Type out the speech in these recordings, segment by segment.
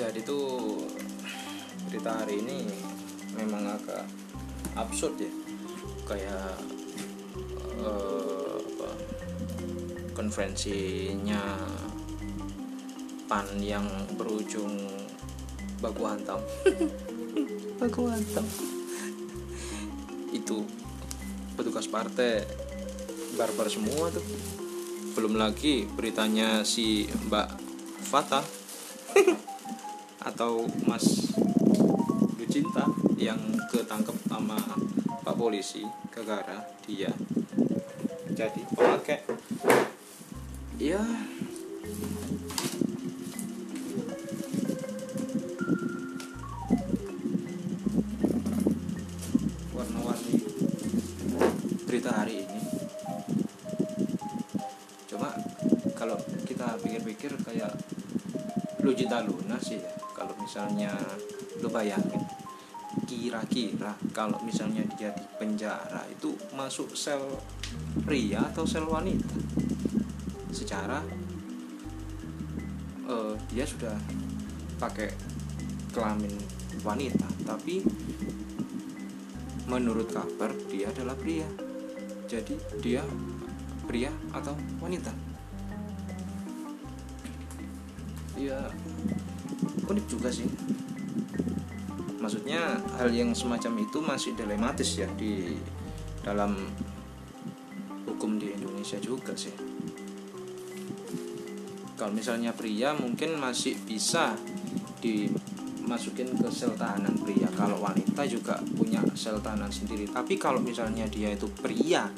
jadi tuh berita hari ini memang agak absurd ya. Kayak eh, apa, konferensinya pan yang berujung baku hantam. Baku hantam. Itu petugas partai barbar semua tuh. Belum lagi beritanya si Mbak Fata atau Mas Lucinta yang ketangkep sama Pak polisi gara-gara dia. Jadi pemakai. Ya warna-warni berita hari ini. Cuma kalau kita pikir-pikir kayak lu cinta Luna sih ya kalau misalnya lu bayangin kira-kira kalau misalnya dia di penjara itu masuk sel pria atau sel wanita? Secara eh, dia sudah pakai kelamin wanita tapi menurut kabar dia adalah pria. Jadi dia pria atau wanita? Ya unik juga sih. Maksudnya hal yang semacam itu masih dilematis ya di dalam hukum di Indonesia juga sih. Kalau misalnya pria mungkin masih bisa dimasukin ke sel tahanan pria. Kalau wanita juga punya sel tahanan sendiri. Tapi kalau misalnya dia itu pria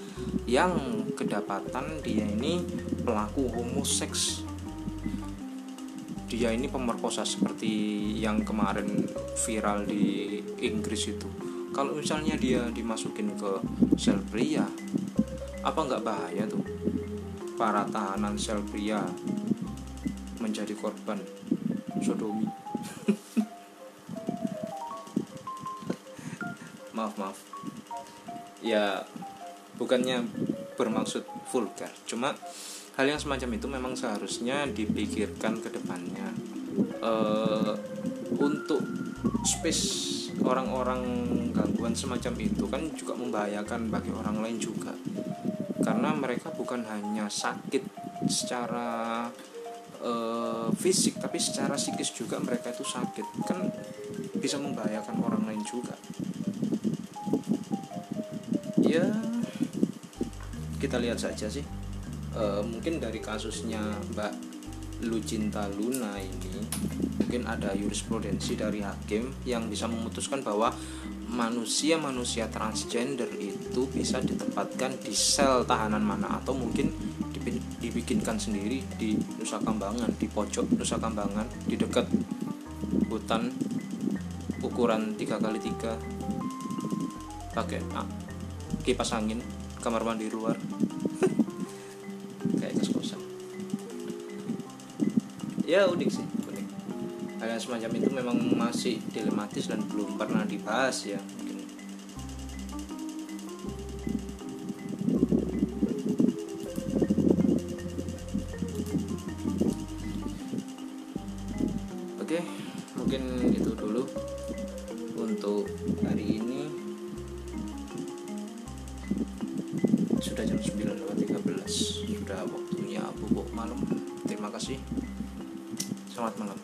yang kedapatan dia ini pelaku homoseks dia ini pemerkosa seperti yang kemarin viral di Inggris itu. Kalau misalnya dia dimasukin ke sel pria apa nggak bahaya tuh? Para tahanan sel pria menjadi korban sodomi. Maaf maaf. Ya bukannya bermaksud vulgar. Cuma hal yang semacam itu memang seharusnya dipikirkan ke depannya. Uh, untuk space orang-orang gangguan semacam itu kan juga membahayakan bagi orang lain juga. Karena mereka bukan hanya sakit secara uh, fisik tapi secara psikis juga mereka itu sakit. Kan bisa membahayakan orang lain juga. Ya kita lihat saja sih uh, mungkin dari kasusnya Mbak Lucinta Luna ini mungkin ada jurisprudensi dari hakim yang bisa memutuskan bahwa manusia-manusia transgender itu bisa ditempatkan di sel tahanan mana atau mungkin dibikinkan sendiri di Nusa Kambangan di pojok Nusa Kambangan di dekat hutan ukuran 3 kali 3 pakai ah, kipas angin kamar mandi luar ya unik sih unik. Hal yang semacam itu memang masih dilematis dan belum pernah dibahas ya mungkin. Oke mungkin itu dulu untuk hari ini. Sudah jam 9.13 sudah waktunya bubuk malam. Terima kasih selamat malam